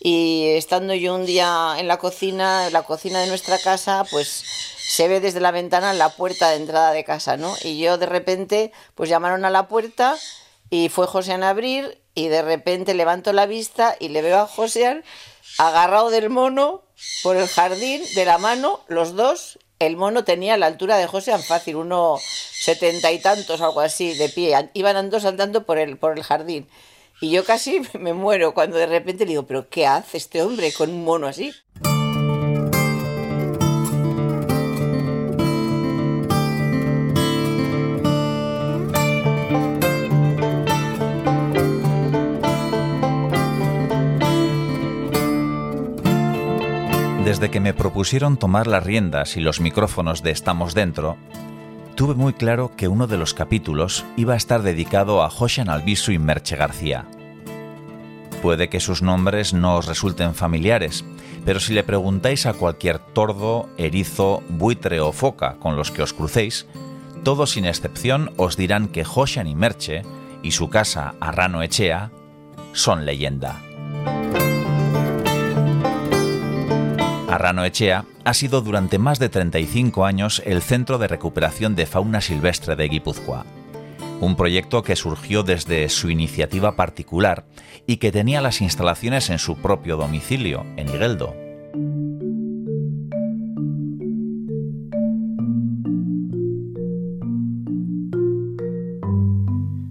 Y estando yo un día en la cocina, en la cocina de nuestra casa, pues se ve desde la ventana la puerta de entrada de casa, ¿no? Y yo de repente, pues llamaron a la puerta y fue José a abrir y de repente levanto la vista y le veo a José agarrado del mono por el jardín de la mano, los dos. El mono tenía la altura de José fácil, uno setenta y tantos, algo así, de pie. Iban andando andando por el, por el jardín. Y yo casi me muero cuando de repente digo, pero ¿qué hace este hombre con un mono así? Desde que me propusieron tomar las riendas y los micrófonos de Estamos Dentro, tuve muy claro que uno de los capítulos iba a estar dedicado a Joshan Albisu y Merche García. Puede que sus nombres no os resulten familiares, pero si le preguntáis a cualquier tordo, erizo, buitre o foca con los que os crucéis, todos sin excepción os dirán que Joshan y Merche y su casa Arrano Echea son leyenda. Arrano Echea ha sido durante más de 35 años el centro de recuperación de fauna silvestre de Guipúzcoa. Un proyecto que surgió desde su iniciativa particular y que tenía las instalaciones en su propio domicilio, en Igueldo.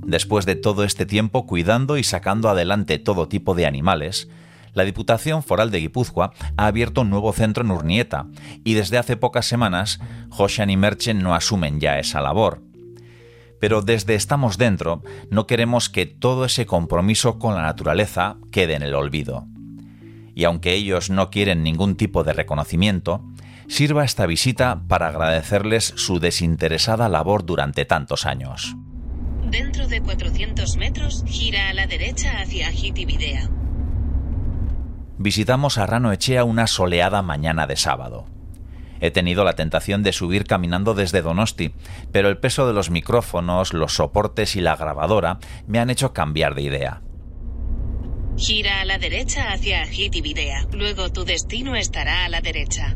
Después de todo este tiempo cuidando y sacando adelante todo tipo de animales, la Diputación Foral de Guipúzcoa ha abierto un nuevo centro en Urnieta y desde hace pocas semanas Joshan y Merchen no asumen ya esa labor. Pero desde Estamos Dentro no queremos que todo ese compromiso con la naturaleza quede en el olvido. Y aunque ellos no quieren ningún tipo de reconocimiento, sirva esta visita para agradecerles su desinteresada labor durante tantos años. Dentro de 400 metros, gira a la derecha hacia Hitividea visitamos a Rano Echea una soleada mañana de sábado. He tenido la tentación de subir caminando desde Donosti, pero el peso de los micrófonos, los soportes y la grabadora me han hecho cambiar de idea. Gira a la derecha hacia Hitividea. Luego tu destino estará a la derecha.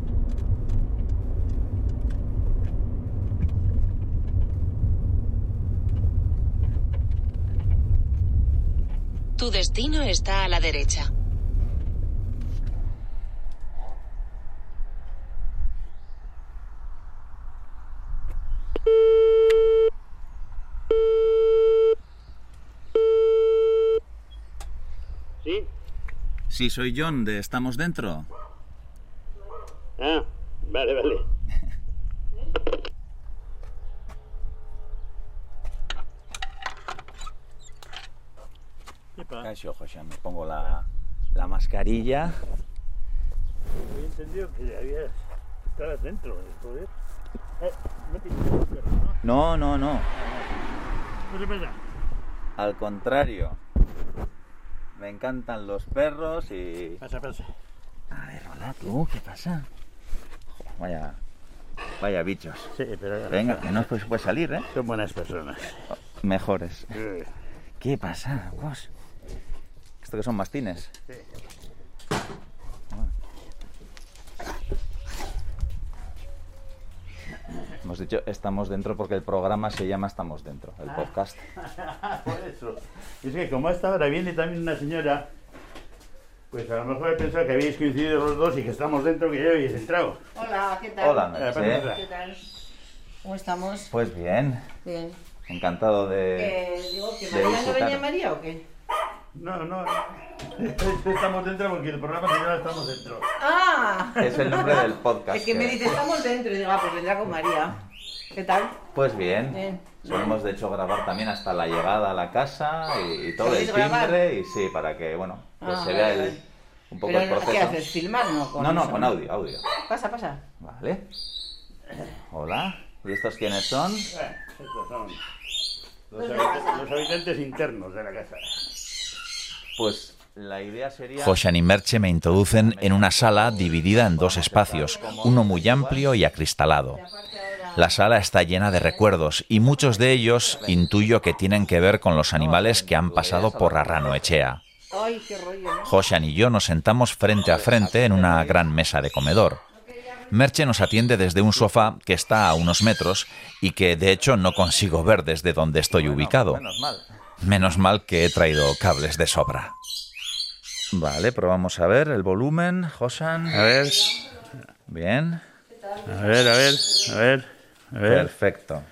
Tu destino está a la derecha. Sí, soy John de Estamos Dentro. Ah, vale, vale. Caixo, José, me pongo la, la mascarilla. He entendido que habías estar dentro, joder. Eh, no, no, no. ¿Qué te pasa? Al contrario. Me encantan los perros y. Pasa, pasa. A ver, hola tú, ¿qué pasa? vaya. Vaya bichos. Sí, pero. Venga, que no puedes, puede salir, ¿eh? Son buenas personas. Mejores. ¿Qué pasa, vos? ¿Esto que son mastines? Sí. Hemos dicho estamos dentro porque el programa se llama Estamos dentro, el Ah. podcast. Por eso. Y es que como hasta ahora viene también una señora, pues a lo mejor he pensado que habéis coincidido los dos y que estamos dentro, que ya habéis entrado. Hola, ¿qué tal? Hola, Eh, Merche. ¿Qué tal? ¿Cómo estamos? Pues bien, Bien. encantado de. Eh, digo, ¿que de María no visitar. venía María o qué? No, no. Estamos dentro porque el programa se llama Estamos dentro. ¡Ah! Es el nombre del podcast. Es que me dice, estamos dentro. Y digo, ah, pues vendrá con María. ¿Qué tal? Pues bien. Bien. Solemos de hecho grabar también hasta la llegada a la casa y, y todo el timbre y sí, para que, bueno, pues Ah, se vea el, un poco Pero, el proceso. ¿qué haces? ¿Filmar? No, con No, no, eso, con audio, audio. Pasa, pasa. Vale. Hola. ¿Y estos quiénes son? Eh, estos son los habitantes internos de la casa. Pues la idea sería... Joshan y Merche me introducen en una sala dividida en dos espacios, uno muy amplio y acristalado. La sala está llena de recuerdos y muchos de ellos intuyo que tienen que ver con los animales que han pasado por Arrano Echea. Ay, qué rollo. ¿no? Josian y yo nos sentamos frente a frente en una gran mesa de comedor. Merche nos atiende desde un sofá que está a unos metros y que de hecho no consigo ver desde donde estoy ubicado. Menos mal. Que he traído cables de sobra. Vale, probamos a ver el volumen, Josan. A ver, Bien, a ver, a ver, a ver, a ver. perfecto.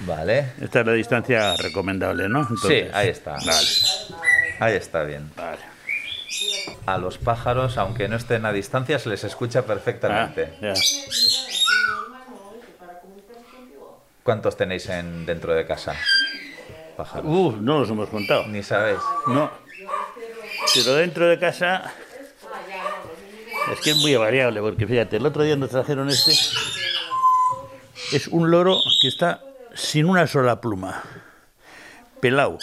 Vale, Esta es la distancia recomendable, ¿no? Entonces, sí, ahí está. Vale, Ahí está bien. vale. A los pájaros, aunque no estén a distancia, se les escucha Ah, perfectamente. ya. ¿Cuántos tenéis en, dentro de casa? Pájaros. Uf, no los hemos contado. Ni sabéis. No. Pero dentro de casa es que es muy variable, porque fíjate, el otro día nos trajeron este. Es un loro que está sin una sola pluma, pelado,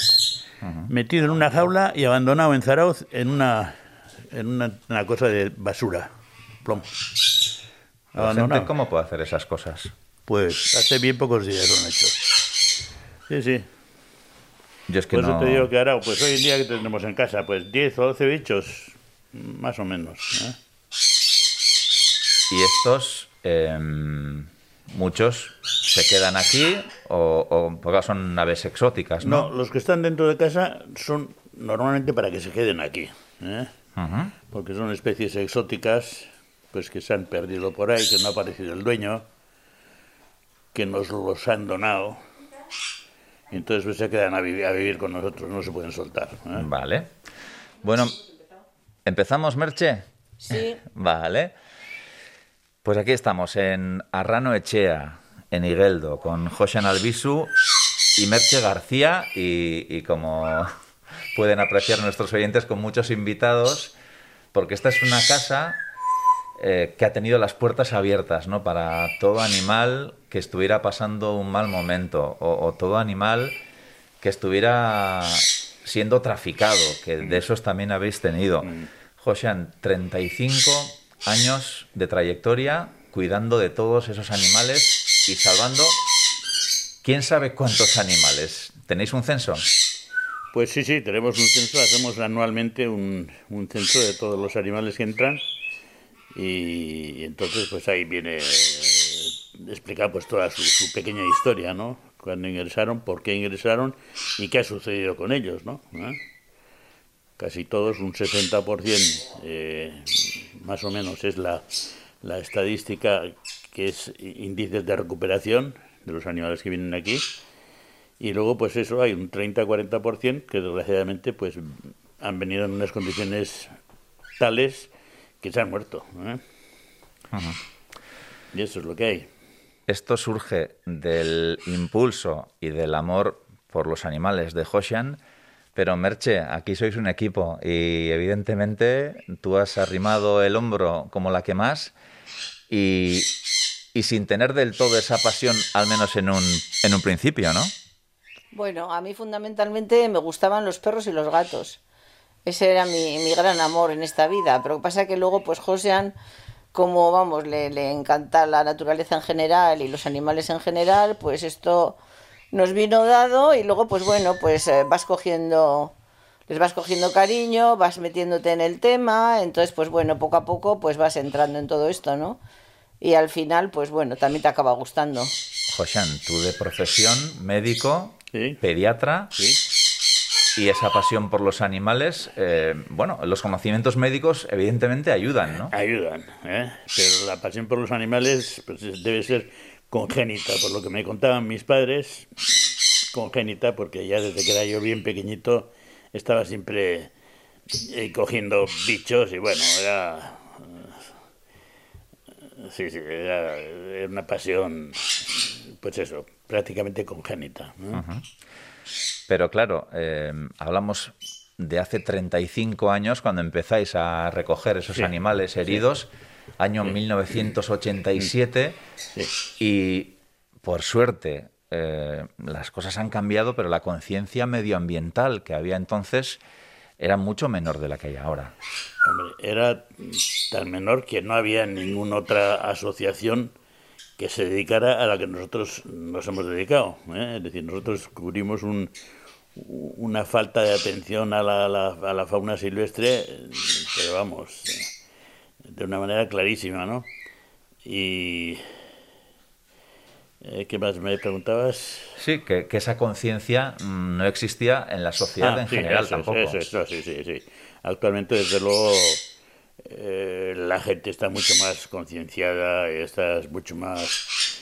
metido en una jaula y abandonado en Zarauz en una, en una, una cosa de basura, plomo. La Abandonado. gente, ¿Cómo puede hacer esas cosas? Pues hace bien pocos días lo han hecho. Sí, sí. Yo es que Por eso no... te digo que ahora, pues hoy en día que tenemos en casa, pues 10 o 12 bichos, más o menos. ¿eh? Y estos, em, muchos se quedan aquí o, o porque son aves exóticas, No, ¿no? los que están dentro de casa son normalmente para que se queden aquí, ¿eh? Ujú. porque son especies exóticas, pues que se han perdido por ahí, que no ha aparecido el dueño, que nos los han donado, y entonces pues se quedan a, vivi- a vivir con nosotros, no se pueden soltar. ¿eh? Vale. Bueno, ¿empezamos, Merche? Sí, Vale. Pues aquí estamos en Arrano Echea, en Igueldo, con Josan Albisu y Merche García y, y como pueden apreciar nuestros oyentes con muchos invitados, porque esta es una casa eh, que ha tenido las puertas abiertas ¿no? para todo animal que estuviera pasando un mal momento o, o todo animal que estuviera siendo traficado, que de esos también habéis tenido. Josean, 35 años de trayectoria cuidando de todos esos animales y salvando quién sabe cuántos animales. ¿Tenéis un censo? Pues sí, sí, tenemos un censo, hacemos anualmente un, un censo de todos los animales que entran y, entonces pues ahí viene explicada pues toda su, su pequeña historia, ¿no? Cuando ingresaron, por qué ingresaron y qué ha sucedido con ellos, ¿no? ¿Eh? Casi todos, un 60% eh, más o menos es la, la estadística que es índices de recuperación de los animales que vienen aquí. Y luego, pues eso, hay un 30-40% que desgraciadamente pues han venido en unas condiciones tales que se han muerto. ¿eh? Y eso es lo que hay. Esto surge del impulso y del amor por los animales de Hoshan, pero Merche, aquí sois un equipo y evidentemente tú has arrimado el hombro como la que más y, sin tener del todo esa pasión, al menos en un, en un principio, ¿no? Bueno, a mí fundamentalmente me gustaban los perros y los gatos. Ese era mi, gran amor en esta vida. Pero pasa que luego, pues Josean, como vamos, le, le encanta la naturaleza en general y los animales en general, pues esto nos vino dado y luego, pues bueno, pues eh, vas cogiendo, les vas cogiendo cariño, vas metiéndote en el tema, entonces, pues bueno, poco a poco, pues vas entrando en todo esto, ¿no? Y al final, pues bueno, también te acaba gustando. Hoshan, tú de profesión, médico, Sí. pediatra, ¿sí? Y esa pasión por los animales, eh, bueno, los conocimientos médicos evidentemente ayudan, ¿no? Ayudan, ¿eh? pero la pasión por los animales pues, es- debe ser congénita, por lo que me contaban mis padres, congénita, porque ya desde que era yo bien pequeñito estaba siempre eh, cogiendo bichos y bueno, era... eh, Sí, sí, era una pasión, pues eso, prácticamente congénita. ¿no? Pero claro, eh, hablamos de hace 35 años cuando empezáis a recoger esos Sí, animales heridos, año 1987, Sí. y por suerte eh, las cosas han cambiado, pero la conciencia medioambiental que había entonces era mucho menor de la que hay ahora. Hombre, era tan menor que no había ninguna otra asociación que se dedicara a la que nosotros nos hemos dedicado. ¿eh? Es decir, nosotros cubrimos un, una falta de atención a la, a la fauna silvestre, pero vamos, de una manera clarísima, ¿no? Y eh, ¿Qué más me preguntabas? Sí, que, esa conciencia mm, no existía en la sociedad ah, en general tampoco. Eso, sí, sí, sí. Actualmente, desde luego, eh, la gente está mucho más concienciada, está mucho más...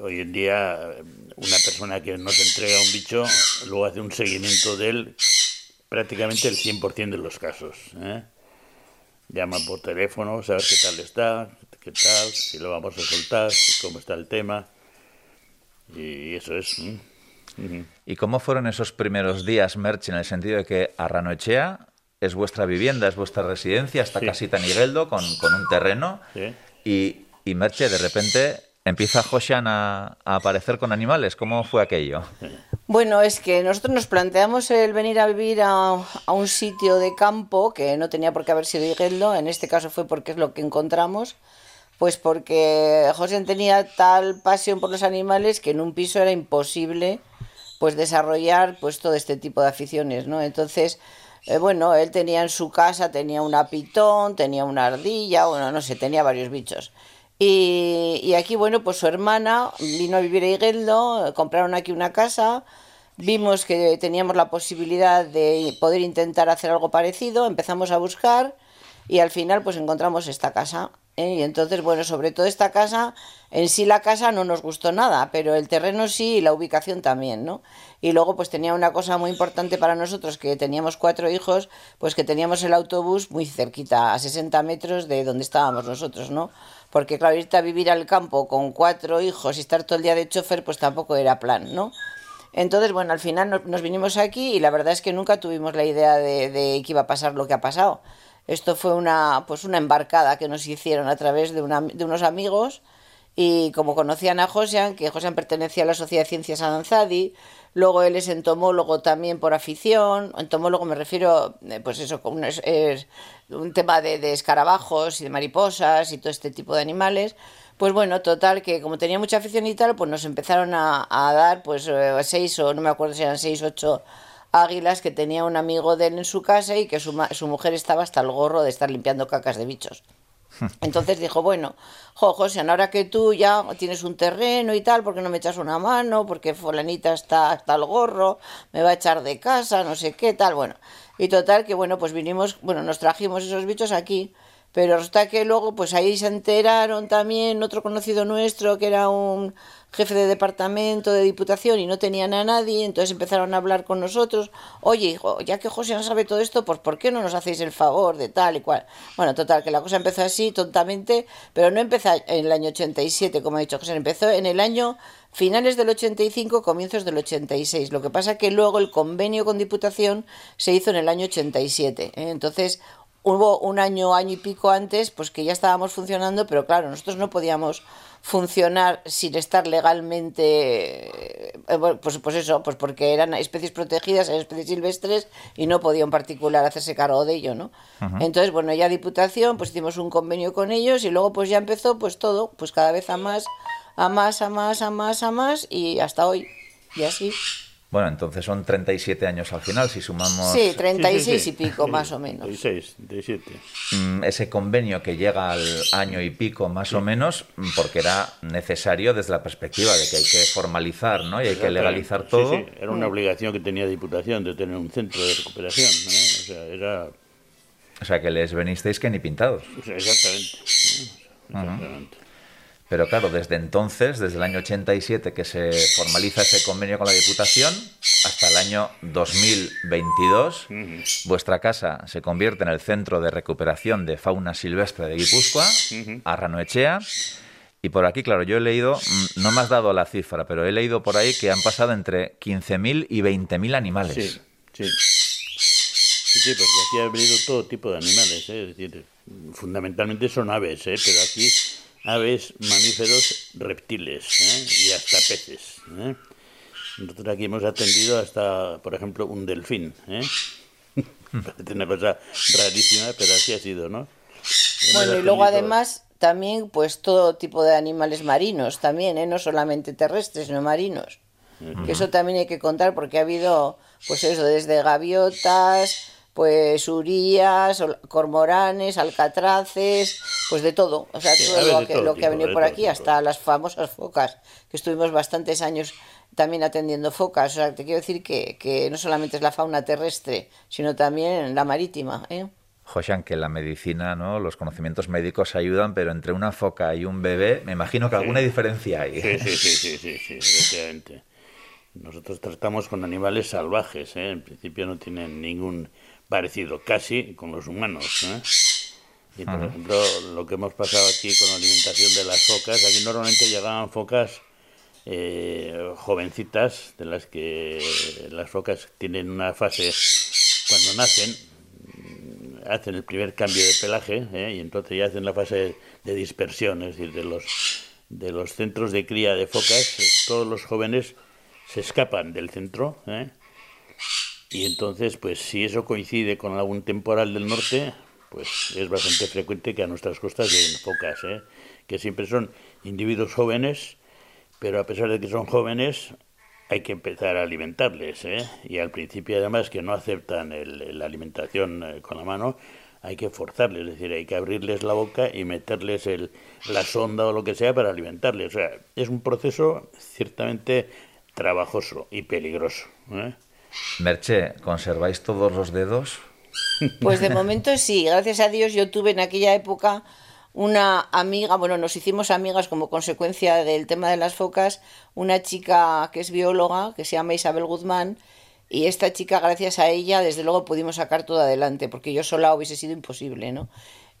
Hoy en día, una persona que nos entrega un bicho, luego hace un seguimiento de él prácticamente el 100% de los casos. ¿eh? Llama por teléfono, saber qué tal está, qué tal, si lo vamos a soltar, cómo está el tema. Y eso es. ¿Y cómo fueron esos primeros días, Merch, en el sentido de que Arranoechea es vuestra vivienda, es vuestra residencia, está casi tan con, con un terreno, y, y Merche, de repente empieza Josian a, aparecer con animales. ¿Cómo fue aquello? Bueno, es que nosotros nos planteamos el venir a vivir a, a, un sitio de campo que no tenía por qué haber sido Igeldo, en este caso fue porque es lo que encontramos, pues porque José tenía tal pasión por los animales que en un piso era imposible pues desarrollar pues todo este tipo de aficiones, ¿no? Entonces, eh, bueno, él tenía en su casa, tenía una pitón, tenía una ardilla, bueno, no sé, tenía varios bichos. Y, aquí, bueno, pues su hermana vino a vivir a Igueldo, compraron aquí una casa, vimos que teníamos la posibilidad de poder intentar hacer algo parecido, empezamos a buscar y al final pues encontramos esta casa. ¿eh? Y entonces, bueno, sobre todo esta casa, en sí la casa no nos gustó nada, pero el terreno sí y la ubicación también, ¿no? Y luego pues tenía una cosa muy importante para nosotros, que teníamos cuatro hijos, pues que teníamos el autobús muy cerquita, a 60 metros de donde estábamos nosotros, ¿no? Porque claro, irte a vivir al campo con cuatro hijos y estar todo el día de chofer, pues tampoco era plan, ¿no? Entonces, bueno, al final nos, vinimos aquí y la verdad es que nunca tuvimos la idea de, de que iba a pasar lo que ha pasado. Esto fue una, pues una embarcada que nos hicieron a través de, una, de unos amigos. Y como conocían a Josian, que Josian pertenecía a la Sociedad de Ciencias Adanzadi, luego él es entomólogo también por afición, entomólogo me refiero, eh, pues eso, es, es un tema de, de, escarabajos y de mariposas y todo este tipo de animales, pues bueno, total, que como tenía mucha afición y tal, pues nos empezaron a, a dar pues eh, seis o no me acuerdo si eran seis, ocho águilas que tenía un amigo de él en su casa y que su, su mujer estaba hasta el gorro de estar limpiando cacas de bichos. Entonces dijo, bueno, jo, José, ahora que tú ya tienes un terreno y tal, ¿por qué no me echas una mano? Porque fulanita está hasta el gorro, me va a echar de casa, no sé qué, tal, bueno. Y total que, bueno, pues vinimos, bueno, nos trajimos esos bichos aquí, pero hasta que luego, pues ahí se enteraron también otro conocido nuestro que era un jefe de departamento de diputación y no tenían a nadie, entonces empezaron a hablar con nosotros, oye, hijo, ya que José no sabe todo esto, pues ¿por qué no nos hacéis el favor de tal y cual? Bueno, total, que la cosa empezó así, tontamente, pero no empezó en el año 87, como ha dicho José, empezó en el año finales del 85, comienzos del 86. Lo que pasa que luego el convenio con Diputación se hizo en el año 87. ¿eh? Entonces, hubo un año, año y pico antes, pues que ya estábamos funcionando, pero claro, nosotros no podíamos funcionar sin estar legalmente, eh, pues, pues eso, pues porque eran especies protegidas, eran especies silvestres y no podía un particular hacerse cargo de ello, ¿no? Entonces, bueno, ya Diputación, pues hicimos un convenio con ellos y luego pues ya empezó pues todo, pues cada vez a más, a más, a más, a más, a más y hasta hoy, y así. Bueno, entonces son 37 años al final, si sumamos... Sí, 36 y pico, más o menos. 36, 37. Mm, ese convenio que llega al año y pico, más o menos, mm, porque era necesario desde la perspectiva de que hay que formalizar, ¿no? Y hay que legalizar todo. Sí, era una obligación que tenía Diputación de tener un centro de recuperación, ¿no? O sea, era... O sea, que les venisteis que ni pintados. Exactamente. Exactamente. Pero claro, desde entonces, desde el año 87 que se formaliza ese convenio con la Diputación, hasta el año 2022, vuestra casa se convierte en el centro de recuperación de fauna silvestre de Guipúzcoa, Arranoechea. Y por aquí, claro, yo he leído, mm, no me has dado la cifra, pero he leído por ahí que han pasado entre 15.000 y 20.000 animales. Sí, sí. Sí, porque aquí ha venido todo tipo de animales, ¿eh? es decir, fundamentalmente son aves, ¿eh? pero aquí aves, mamíferos, reptiles ¿eh? y hasta peces. ¿eh? Nosotros aquí hemos atendido hasta, por ejemplo, un delfín. ¿eh? Parece una cosa rarísima, pero así ha sido, ¿no? bueno, y luego además también pues todo tipo de animales marinos también, ¿eh? no solamente terrestres, sino marinos. Que eso también hay que contar porque ha habido pues eso, desde gaviotas, pues urías, cormoranes, alcatraces, pues de todo, o sea, todo lo que, lo que ha venido por aquí, hasta las famosas focas, que estuvimos bastantes años también atendiendo focas, o sea, te quiero decir que, que no solamente es la fauna terrestre, sino también la marítima, ¿eh? Joshan, que la medicina, ¿no? Los conocimientos médicos ayudan, pero entre una foca y un bebé, me imagino que alguna diferencia hay. Sí, sí, sí, sí, sí, sí, Nosotros tratamos con animales salvajes, ¿eh? En principio no tienen ningún parecido, casi con los humanos, ¿eh? Y por ejemplo, lo que hemos pasado aquí con la alimentación de las focas, aquí normalmente llegaban focas eh, jovencitas, de las que las focas tienen una fase, cuando nacen, hacen el primer cambio de pelaje ¿eh? y entonces ya hacen la fase de dispersión, es decir, de los, de los centros de cría de focas, todos los jóvenes se escapan del centro ¿eh? Y entonces, pues si eso coincide con algún temporal del norte, pues es bastante frecuente que a nuestras costas lleguen focas, ¿eh? que siempre son individuos jóvenes, pero a pesar de que son jóvenes, hay que empezar a alimentarles, ¿eh? Y al principio, además, que no aceptan la alimentación eh, con la mano, hay que forzarles, es decir, hay que abrirles la boca y meterles el, la sonda o lo que sea para alimentarles. O sea, es un proceso ciertamente trabajoso y peligroso. ¿eh? Merche, ¿conserváis todos los dedos? Pues de momento sí, gracias a Dios yo tuve en aquella época una amiga, bueno, nos hicimos amigas como consecuencia del tema de las focas, una chica que es bióloga, que se llama Isabel Guzmán, y esta chica, gracias a ella, desde luego pudimos sacar todo adelante, porque yo sola hubiese sido imposible, ¿no?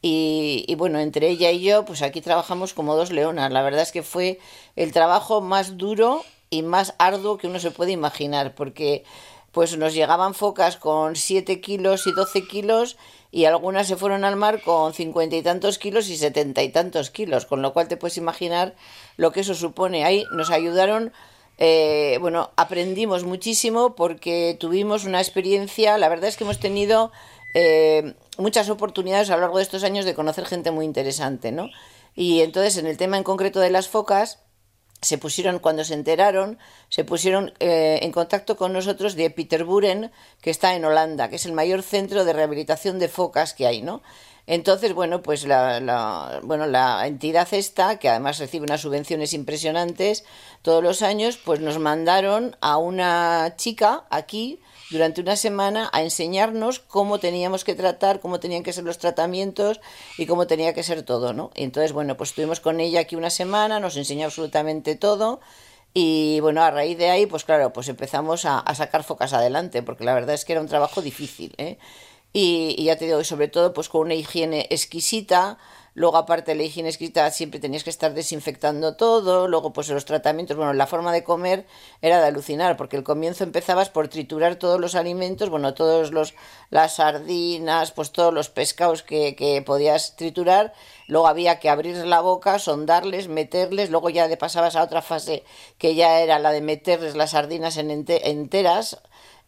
Y, y, bueno, entre ella y yo, pues aquí trabajamos como dos leonas. La verdad es que fue el trabajo más duro y más arduo que uno se puede imaginar, porque pues nos llegaban focas con 7 kilos y 12 kilos y algunas se fueron al mar con cincuenta y tantos kilos y setenta y tantos kilos, con lo cual te puedes imaginar lo que eso supone. Ahí nos ayudaron, eh, bueno, aprendimos muchísimo porque tuvimos una experiencia, la verdad es que hemos tenido eh, muchas oportunidades a lo largo de estos años de conocer gente muy interesante, ¿no? Y entonces en el tema en concreto de las focas, se pusieron, cuando se enteraron, se pusieron eh, en contacto con nosotros de Peterburen, que está en Holanda, que es el mayor centro de rehabilitación de focas que hay, ¿no? Entonces, bueno, pues la, la, bueno, la entidad esta, que además recibe unas subvenciones impresionantes todos los años, pues nos mandaron a una chica aquí, durante una semana a enseñarnos cómo teníamos que tratar, cómo tenían que ser los tratamientos y cómo tenía que ser todo, ¿no? Y entonces, bueno, pues estuvimos con ella aquí una semana, nos enseñó absolutamente todo y bueno, a raíz de ahí, pues claro, pues empezamos a, sacar focas adelante, porque la verdad es que era un trabajo difícil, ¿eh? Y, y ya te digo, sobre todo pues con una higiene exquisita, Luego, aparte de la higiene escrita, siempre tenías que estar desinfectando todo. Luego, pues los tratamientos, bueno, la forma de comer era de alucinar, porque el comienzo empezabas por triturar todos los alimentos, bueno, todos los, las sardinas, pues todos los pescados que, que podías triturar. Luego había que abrir la boca, sondarles, meterles. Luego ya de pasabas a otra fase que ya era la de meterles las sardinas en enteras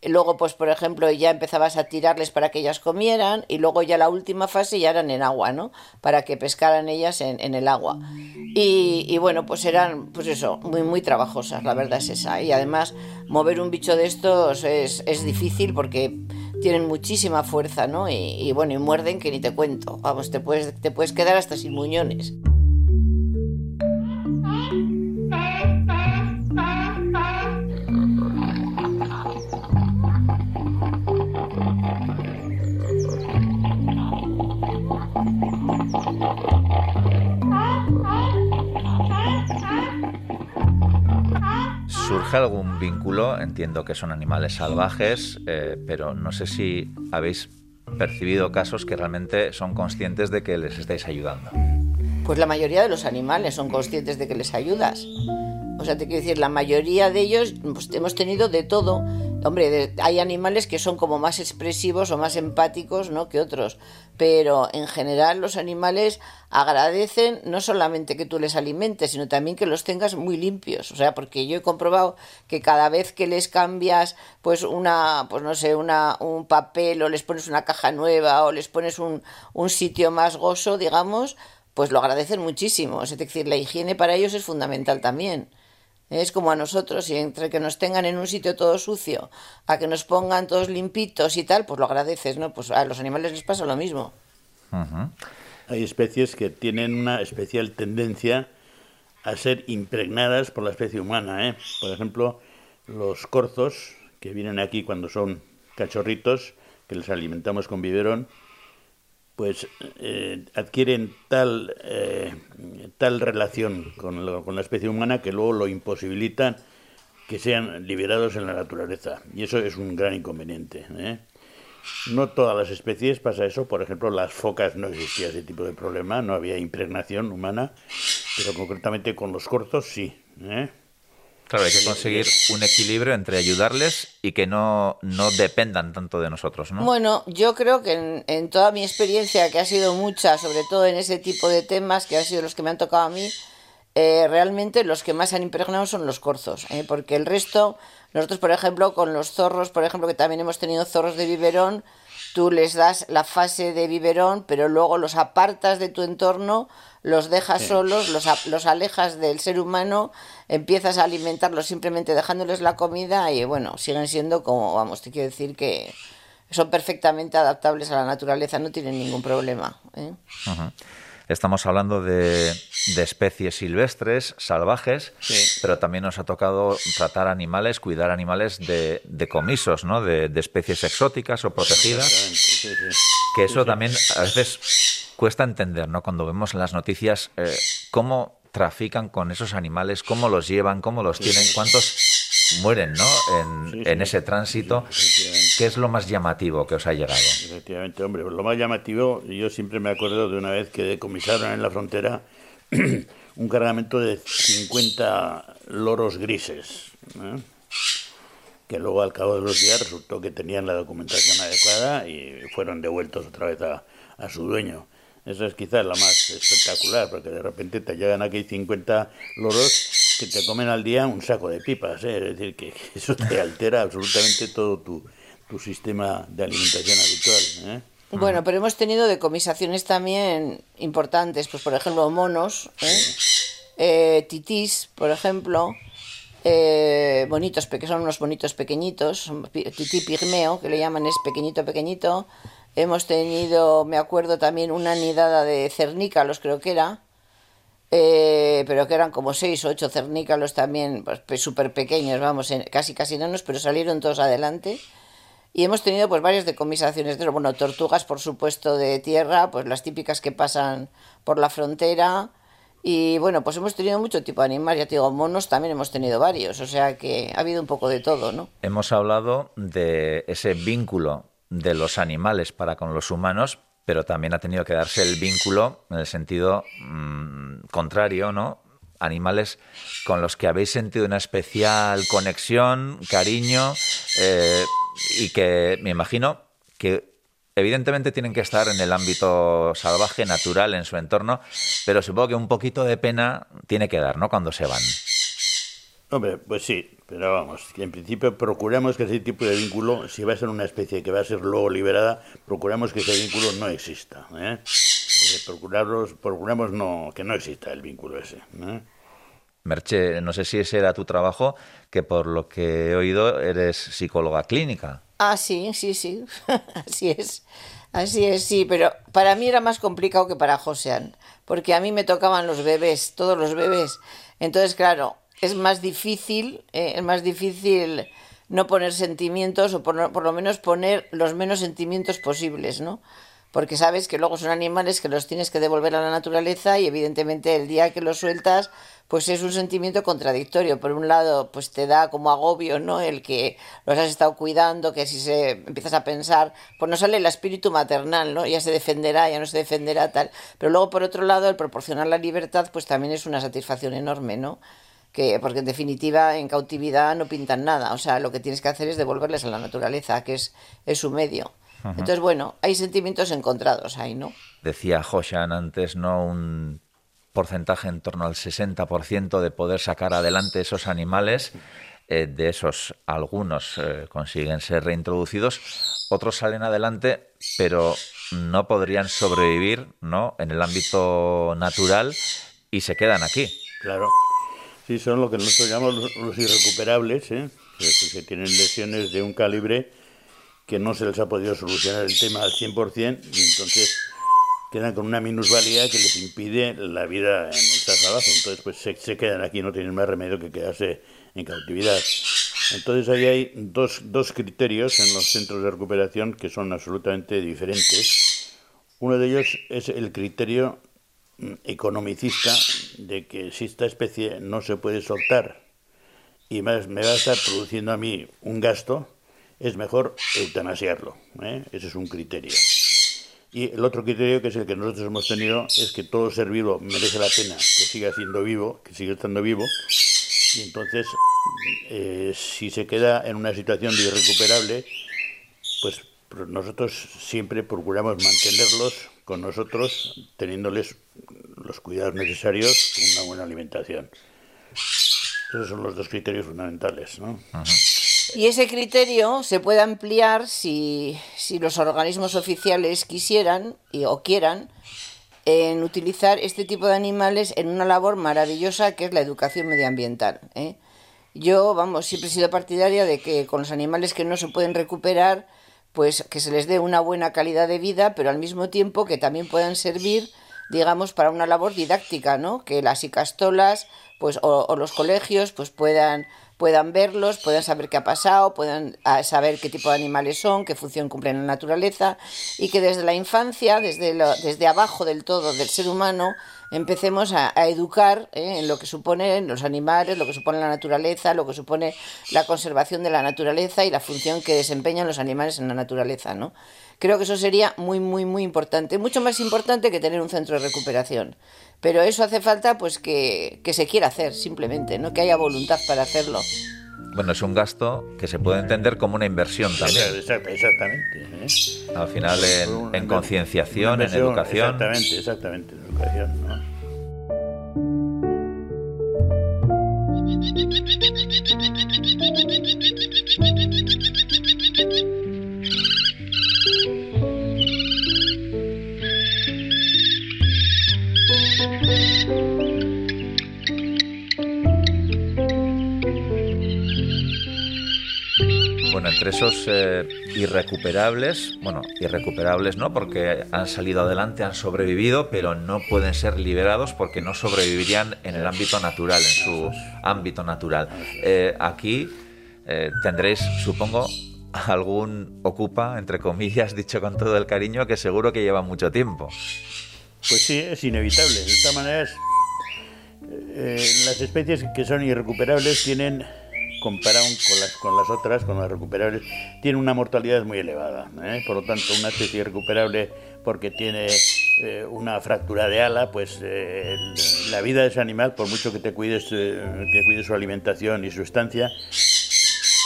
Luego, pues por ejemplo, ya empezabas a tirarles para que ellas comieran y luego ya la última fase ya eran en agua, ¿no? Para que pescaran ellas en, en el agua. Y, y, bueno, pues eran, pues eso, muy, muy trabajosas, la verdad es esa. Y además, mover un bicho de estos es, es difícil porque tienen muchísima fuerza, ¿no? Y, y, bueno, y muerden que ni te cuento. Vamos, te puedes, te puedes quedar hasta sin muñones. Algún vínculo? Entiendo que son animales salvajes, eh, pero no sé si habéis percibido casos que realmente son conscientes de que les estáis ayudando. Pues la mayoría de los animales son conscientes de que les ayudas. O sea, te quiero decir, la mayoría de ellos pues, hemos tenido de todo Hombre, hay animales que son como más expresivos o más empáticos ¿no? que otros, pero en general los animales agradecen no solamente que tú les alimentes, sino también que los tengas muy limpios. O sea, porque yo he comprobado que cada vez que les cambias, pues una, pues no sé, una, un papel o les pones una caja nueva o les pones un, un sitio más gozo, digamos, pues lo agradecen muchísimo. Es decir, la higiene para ellos es fundamental también. Es como a nosotros, y entre que nos tengan en un sitio todo sucio, a que nos pongan todos limpitos y tal, pues lo agradeces, ¿no? Pues a los animales les pasa lo mismo. Hay especies que tienen una especial tendencia a ser impregnadas por la especie humana, ¿eh? Por ejemplo, los corzos, que vienen aquí cuando son cachorritos, que les alimentamos con biberón, pues eh, adquieren tal, eh, tal relación con, con, la especie humana que luego lo imposibilitan que sean liberados en la naturaleza. Y eso es un gran inconveniente. ¿eh? No todas las especies pasa eso. Por ejemplo, las focas no existía ese tipo de problema, no había impregnación humana, pero concretamente con los cortos sí. Claro, hay que conseguir un equilibrio entre ayudarles y que no, no dependan tanto de nosotros, ¿no? Bueno, yo creo que en, toda mi experiencia, que ha sido mucha, sobre todo en ese tipo de temas, que han sido los que me han tocado a mí, eh, realmente los que más han impregnado son los corzos, ¿eh? porque el resto, nosotros por ejemplo, con los zorros, por ejemplo, que también hemos tenido zorros de biberón, tú les das la fase de biberón, pero luego los apartas de tu entorno los dejas solos, los, los alejas del ser humano, empiezas a alimentarlos simplemente dejándoles la comida y bueno, siguen siendo como, vamos, te quiero decir que son perfectamente adaptables a la naturaleza, no tienen ningún problema. ¿eh? Estamos hablando de, especies silvestres, salvajes, pero también nos ha tocado tratar animales, cuidar animales de, comisos, ¿no? De, especies exóticas o protegidas. que eso también a veces cuesta entender, ¿no? Cuando vemos en las noticias eh, cómo trafican con esos animales, cómo los llevan, cómo los tienen, cuántos mueren ¿no? en, ese tránsito. ¿Qué es lo más llamativo que os ha llegado? Efectivamente, hombre, lo más llamativo, yo siempre me acuerdo de una vez que decomisaron en la frontera un cargamento de 50 loros grises, que luego al cabo de los días resultó que tenían la documentación adecuada y fueron devueltos otra vez a, a su dueño. Esa es quizás la más espectacular, porque de repente te llegan aquí 50 loros que te comen al día un saco de pipas. ¿eh? Es decir, que eso te altera absolutamente todo tu, tu sistema de alimentación habitual. ¿eh? Bueno, pero hemos tenido decomisaciones también importantes, pues por ejemplo monos, ¿eh? eh titís, por ejemplo, eh, bonitos, que son unos bonitos pequeñitos, tití pigmeo, que le llaman es pequeñito, pequeñito, Hemos tenido, me acuerdo también, una nidada de cernícalos, creo que era, eh, pero que eran como seis o ocho cernícalos también, pues, súper pequeños, vamos, casi casi enanos, pero salieron todos adelante. Y hemos tenido pues varias decomisaciones de bueno, tortugas por supuesto de tierra, pues las típicas que pasan por la frontera. Y bueno, pues hemos tenido mucho tipo de animales, ya te digo, monos también hemos tenido varios, o sea que ha habido un poco de todo, ¿no? Hemos hablado de ese vínculo de los animales para con los humanos, pero también ha tenido que darse el vínculo en el sentido mm, contrario, ¿no? Animales con los que habéis sentido una especial conexión, cariño, eh, y que me imagino que evidentemente tienen que estar en el ámbito salvaje, natural, en su entorno, pero supongo que un poquito de pena tiene que dar, ¿no? Cuando se van. Hombre, pues sí, pero vamos, en principio procuramos que ese tipo de vínculo, si va a ser una especie que va a ser luego liberada, procuramos que ese vínculo no exista. ¿eh? eh procuramos no, que no exista el vínculo ese. ¿eh? Merche, no sé si ese era tu trabajo, que por lo que he oído eres psicóloga clínica. Ah, sí, sí, sí, así es. Así es, sí, pero para mí era más complicado que para Josean, porque a mí me tocaban los bebés, todos los bebés. Entonces, claro, es más difícil, eh, es más difícil no poner sentimientos o por, por, lo menos poner los menos sentimientos posibles, ¿no? Porque sabes que luego son animales que los tienes que devolver a la naturaleza y evidentemente el día que los sueltas, pues es un sentimiento contradictorio. Por un lado, pues te da como agobio, ¿no? El que los has estado cuidando, que si se empiezas a pensar, pues no sale el espíritu maternal, ¿no? Ya se defenderá, ya no se defenderá, tal. Pero luego, por otro lado, el proporcionar la libertad, pues también es una satisfacción enorme, ¿no? Que porque en definitiva en cautividad no pintan nada, o sea, lo que tienes que hacer es devolverles a la naturaleza, que es, es su medio. Entonces, bueno, hay sentimientos encontrados ahí, ¿no? Decía Hoshan antes, ¿no? Un porcentaje en torno al 60% de poder sacar adelante esos animales. Eh, de esos, algunos eh, consiguen ser reintroducidos, otros salen adelante, pero no podrían sobrevivir ¿no? en el ámbito natural y se quedan aquí. Claro. Sí, son lo que nosotros llamamos los, irrecuperables, ¿eh? que tienen lesiones de un calibre que no se les ha podido solucionar el tema al 100% y entonces quedan con una minusvalía que les impide la vida en el traslado. Entonces, pues se, quedan aquí, no tienen más remedio que quedarse en cautividad. Entonces, ahí hay dos, dos criterios en los centros de recuperación que son absolutamente diferentes. Uno de ellos es el criterio economicista de que si esta especie no se puede soltar y más me va a estar produciendo a mí un gasto, es mejor eutanasiarlo. ¿eh? Ese es un criterio. Y el otro criterio, que es el que nosotros hemos tenido, es que todo ser vivo merece la pena que siga siendo vivo, que siga estando vivo. Y entonces, eh, si se queda en una situación de irrecuperable, pues nosotros siempre procuramos mantenerlos con nosotros, teniéndoles los cuidados necesarios una buena alimentación. Esos son los dos criterios fundamentales. ¿no? Y ese criterio se puede ampliar si, si los organismos oficiales quisieran y, o quieran en utilizar este tipo de animales en una labor maravillosa que es la educación medioambiental. ¿eh? Yo, vamos, siempre he sido partidaria de que con los animales que no se pueden recuperar, pues que se les dé una buena calidad de vida, pero al mismo tiempo que también puedan servir, digamos, para una labor didáctica, ¿no? Que las icastolas, pues, o, o los colegios, pues puedan puedan verlos, puedan saber qué ha pasado, puedan ah, saber qué tipo de animales son, qué función cumplen en la naturaleza y que desde la infancia, desde, desde abajo del todo del ser humano, empecemos a, educar ¿eh? en lo que supone los animales, lo que supone la naturaleza, lo que supone la conservación de la naturaleza y la función que desempeñan los animales en la naturaleza, ¿no? Creo que eso sería muy, muy, muy importante, mucho más importante que tener un centro de recuperación. Pero eso hace falta pues que, se quiera hacer, simplemente, ¿no? Que haya voluntad para hacerlo. Bueno, es un gasto que se puede entender como una inversión también. Exactamente. ¿eh? Al final en, concienciación, en educación. Exactamente, exactamente, en educación, ¿no? Bueno, entre esos eh, irrecuperables, bueno, irrecuperables no, porque han salido adelante, han sobrevivido, pero no pueden ser liberados porque no sobrevivirían en el ámbito natural, en su ámbito natural. Eh, aquí eh, tendréis, supongo, algún ocupa, entre comillas, dicho con todo el cariño, que seguro que lleva mucho tiempo. Pues sí, es inevitable. De esta manera, las especies que son irrecuperables tienen comparado con las, con las otras, con las recuperables, tiene una mortalidad muy elevada. ¿eh? Por lo tanto, una especie recuperable porque tiene eh, una fractura de ala, pues eh, la vida de ese animal, por mucho que te cuides, que cuides su alimentación y su estancia,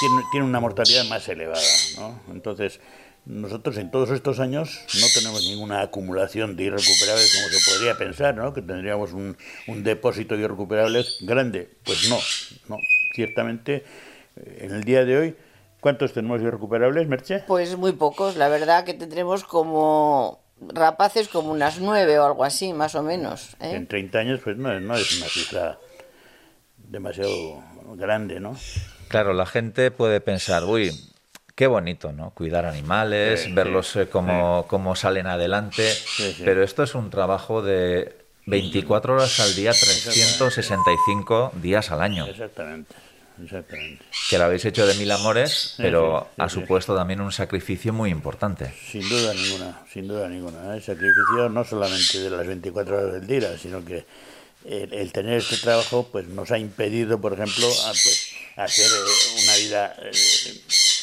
tiene, tiene una mortalidad más elevada. ¿no? Entonces, nosotros en todos estos años no tenemos ninguna acumulación de irrecuperables como se podría pensar, ¿no? Que tendríamos un, un depósito de irrecuperables grande. Pues no, no ciertamente eh, en el día de hoy, ¿cuántos tenemos irrecuperables, Merche? Pues muy pocos, la verdad que tendremos como rapaces como unas nueve o algo así, más o menos. ¿eh? En 30 años, pues no, no es una cifra demasiado grande, ¿no? Claro, la gente puede pensar, uy, qué bonito, ¿no? Cuidar animales, verlos eh, como, como, salen adelante, pero esto es un trabajo de 24 horas al día, 365 días al año. Exactamente. Exactamente. Que lo habéis hecho de mil amores, pero ha supuesto también un sacrificio muy importante. Sin duda ninguna, sin duda ninguna. El ¿eh? sacrificio no solamente de las 24 horas del día, sino que el, tener este trabajo pues nos ha impedido, por ejemplo, pues, hacer eh, una vida eh,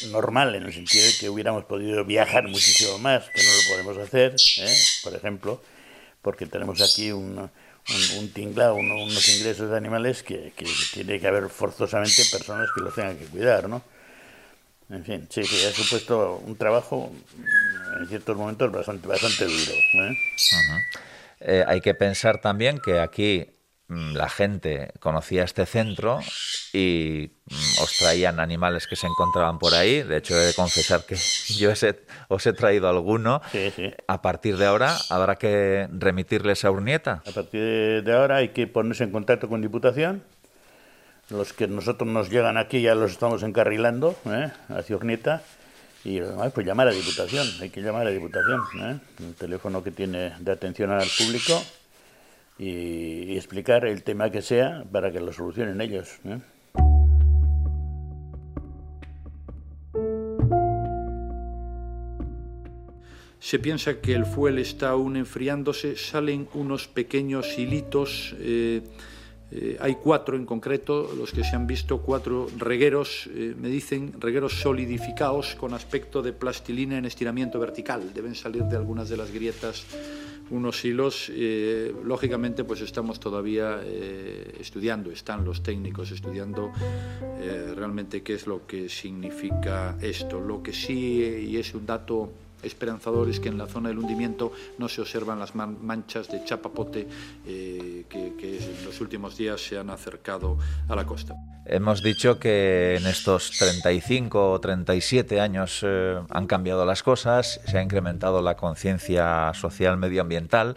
normal, en el sentido de que hubiéramos podido viajar muchísimo más, que no lo podemos hacer, por ejemplo porque tenemos aquí un, un, tingla, unos ingresos de animales que, tiene que haber forzosamente personas que los tengan que cuidar, ¿no? En fin, sí, sí, ha supuesto un trabajo en ciertos momentos bastante, bastante duro. ¿eh? Eh, hay que pensar también que aquí la gente conocía este centro y mm, os traían animales que se encontraban por ahí. De hecho, he de confesar que yo os he traído alguno. A partir de ahora, ¿habrá que remitirles a Urnieta? A partir de ahora hay que ponerse en contacto con Diputación los que nosotros nos llegan aquí ya los estamos encarrilando ¿eh? hacia Urnieta y pues llamar a Diputación, hay que llamar a Diputación, ¿eh? el teléfono que tiene de atención al público y, explicar el tema que sea para que lo solucionen ellos. ¿eh? Se piensa que el fuel está aún enfriándose, salen unos pequeños hilitos. Eh, eh, hay cuatro en concreto, los que se han visto, cuatro regueros, eh, me dicen, regueros solidificados con aspecto de plastilina en estiramiento vertical. Deben salir de algunas de las grietas unos hilos. Eh, lógicamente, pues estamos todavía estudiando, están los técnicos estudiando realmente qué es lo que significa esto. Lo que sí, y es un dato esperanzador es que en la zona del hundimiento no se observan las manchas de chapapote eh, que, en los últimos días se han acercado a la costa. Hemos dicho que en estos 35 o 37 años eh, han cambiado las cosas, se ha incrementado la conciencia social medioambiental,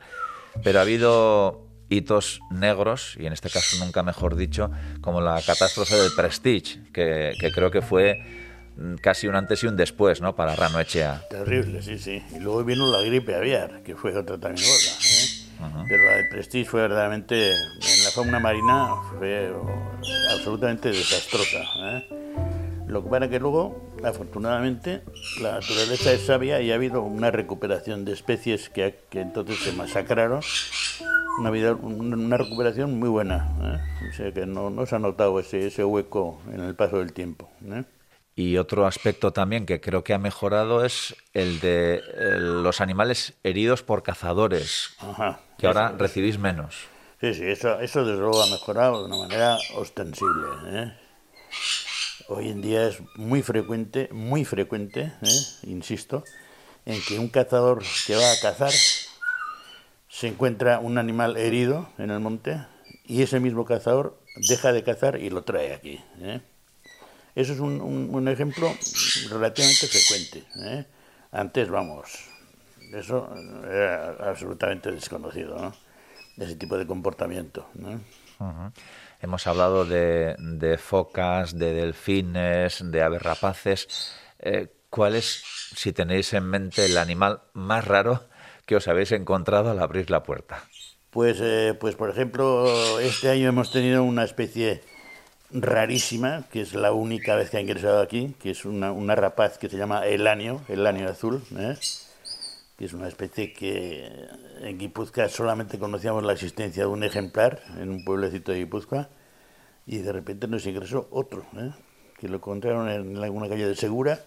pero ha habido hitos negros, y en este caso nunca mejor dicho, como la catástrofe del Prestige, que creo que fue casi un antes y un después, ¿no? Para Rano Echea. Terrible, sí, sí. Y luego vino la gripe aviar, que fue otra también gorda. ¿eh? Pero la de Prestige fue verdaderamente, en la fauna marina, fue absolutamente desastrosa. ¿eh? Lo que pasa que luego, afortunadamente, la naturaleza es sabia y ha habido una recuperación de especies que, que entonces se masacraron. Una, vida, una recuperación muy buena. ¿eh? O sea que no, no se ha notado ese, ese hueco en el paso del tiempo. ¿eh? Y otro aspecto también que creo que ha mejorado es el de los animales heridos por cazadores, que ahora recibís menos. Sí, sí, eso, eso desde luego ha mejorado de una manera ostensible. ¿eh? Hoy en día es muy frecuente, muy frecuente, ¿eh? insisto, en que un cazador que va a cazar se encuentra un animal herido en el monte y ese mismo cazador deja de cazar y lo trae aquí. ¿eh? Eso es un, un, ejemplo relativamente frecuente. ¿eh? Antes, vamos, eso era absolutamente desconocido, ¿no? ese tipo de comportamiento. ¿no? Hemos hablado de, de, focas, de delfines, de aves rapaces. Eh, ¿Cuál es, si tenéis en mente, el animal más raro que os habéis encontrado al abrir la puerta? Pues, eh, pues por ejemplo, este año hemos tenido una especie rarísima, que es la única vez que ha ingresado aquí, que es una, una rapaz que se llama Elanio, Elanio azul, ¿eh? que es una especie que en Guipúzcoa solamente conocíamos la existencia de un ejemplar en un pueblecito de Guipúzcoa y de repente nos ingresó otro, ¿eh? que lo encontraron en alguna calle de Segura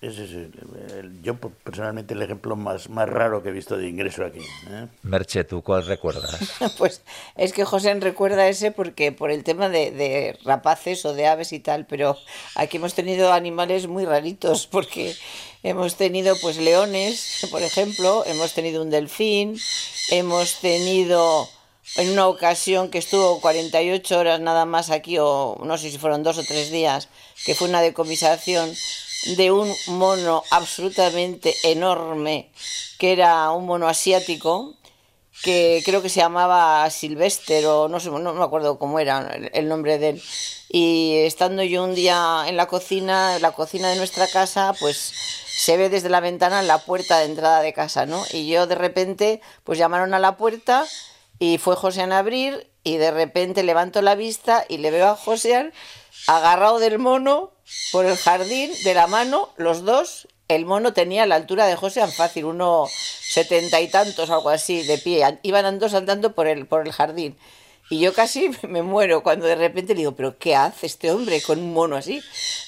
ese es el, yo personalmente el ejemplo más, más raro que he visto de ingreso aquí. ¿eh? Merche, ¿tú cuál recuerdas? pues es que José recuerda ese porque por el tema de, de, rapaces o de aves y tal, pero aquí hemos tenido animales muy raritos porque hemos tenido pues leones, por ejemplo, hemos tenido un delfín, hemos tenido en una ocasión que estuvo 48 horas nada más aquí o no sé si fueron dos o tres días, que fue una decomisación de un mono absolutamente enorme, que era un mono asiático, que creo que se llamaba Silvester o no sé, no me acuerdo cómo era el nombre de él. Y estando yo un día en la cocina, en la cocina de nuestra casa, pues se ve desde la ventana la puerta de entrada de casa, ¿no? Y yo de repente, pues llamaron a la puerta y fue José a abrir y de repente levanto la vista y le veo a José agarrado del mono por el jardín de la mano, los dos. El mono tenía la altura de José fácil, uno setenta y tantos, algo así, de pie. Iban andando saltando por el, por el jardín. Y yo casi me muero cuando de repente le digo, pero ¿qué hace este hombre con un mono así?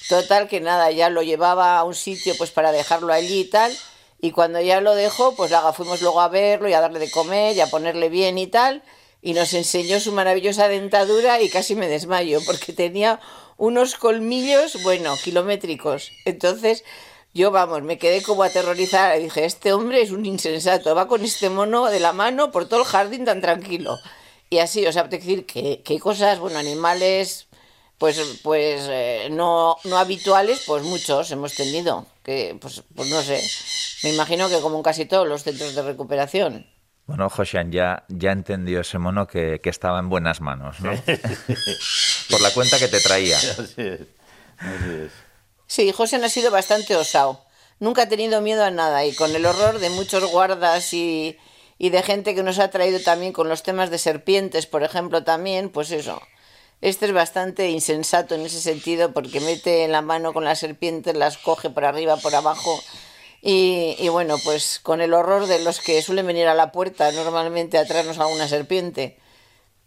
Total que nada, ya lo llevaba a un sitio pues para dejarlo allí y tal. Y cuando ya lo dejó, pues fuimos luego a verlo y a darle de comer y a ponerle bien y tal. Y nos enseñó su maravillosa dentadura y casi me desmayo porque tenía unos colmillos, bueno, kilométricos. Entonces, yo, vamos, me quedé como aterrorizada. Dije, este hombre es un insensato, va con este mono de la mano por todo el jardín tan tranquilo. Y así, o sea, decir que, que hay cosas, bueno, animales, pues, pues eh, no, no habituales, pues muchos hemos tenido. Que, pues, pues no sé, me imagino que como en casi todos los centros de recuperación. Bueno, Josian ya, ya entendió ese mono que, que estaba en buenas manos, ¿no? por la cuenta que te traía. Así es. Así es. Sí, José ha sido bastante osado. Nunca ha tenido miedo a nada y con el horror de muchos guardas y, y de gente que nos ha traído también con los temas de serpientes, por ejemplo, también, pues eso. Este es bastante insensato en ese sentido porque mete en la mano con las serpientes, las coge por arriba, por abajo. Y, y bueno, pues con el horror de los que suelen venir a la puerta normalmente a traernos a una serpiente.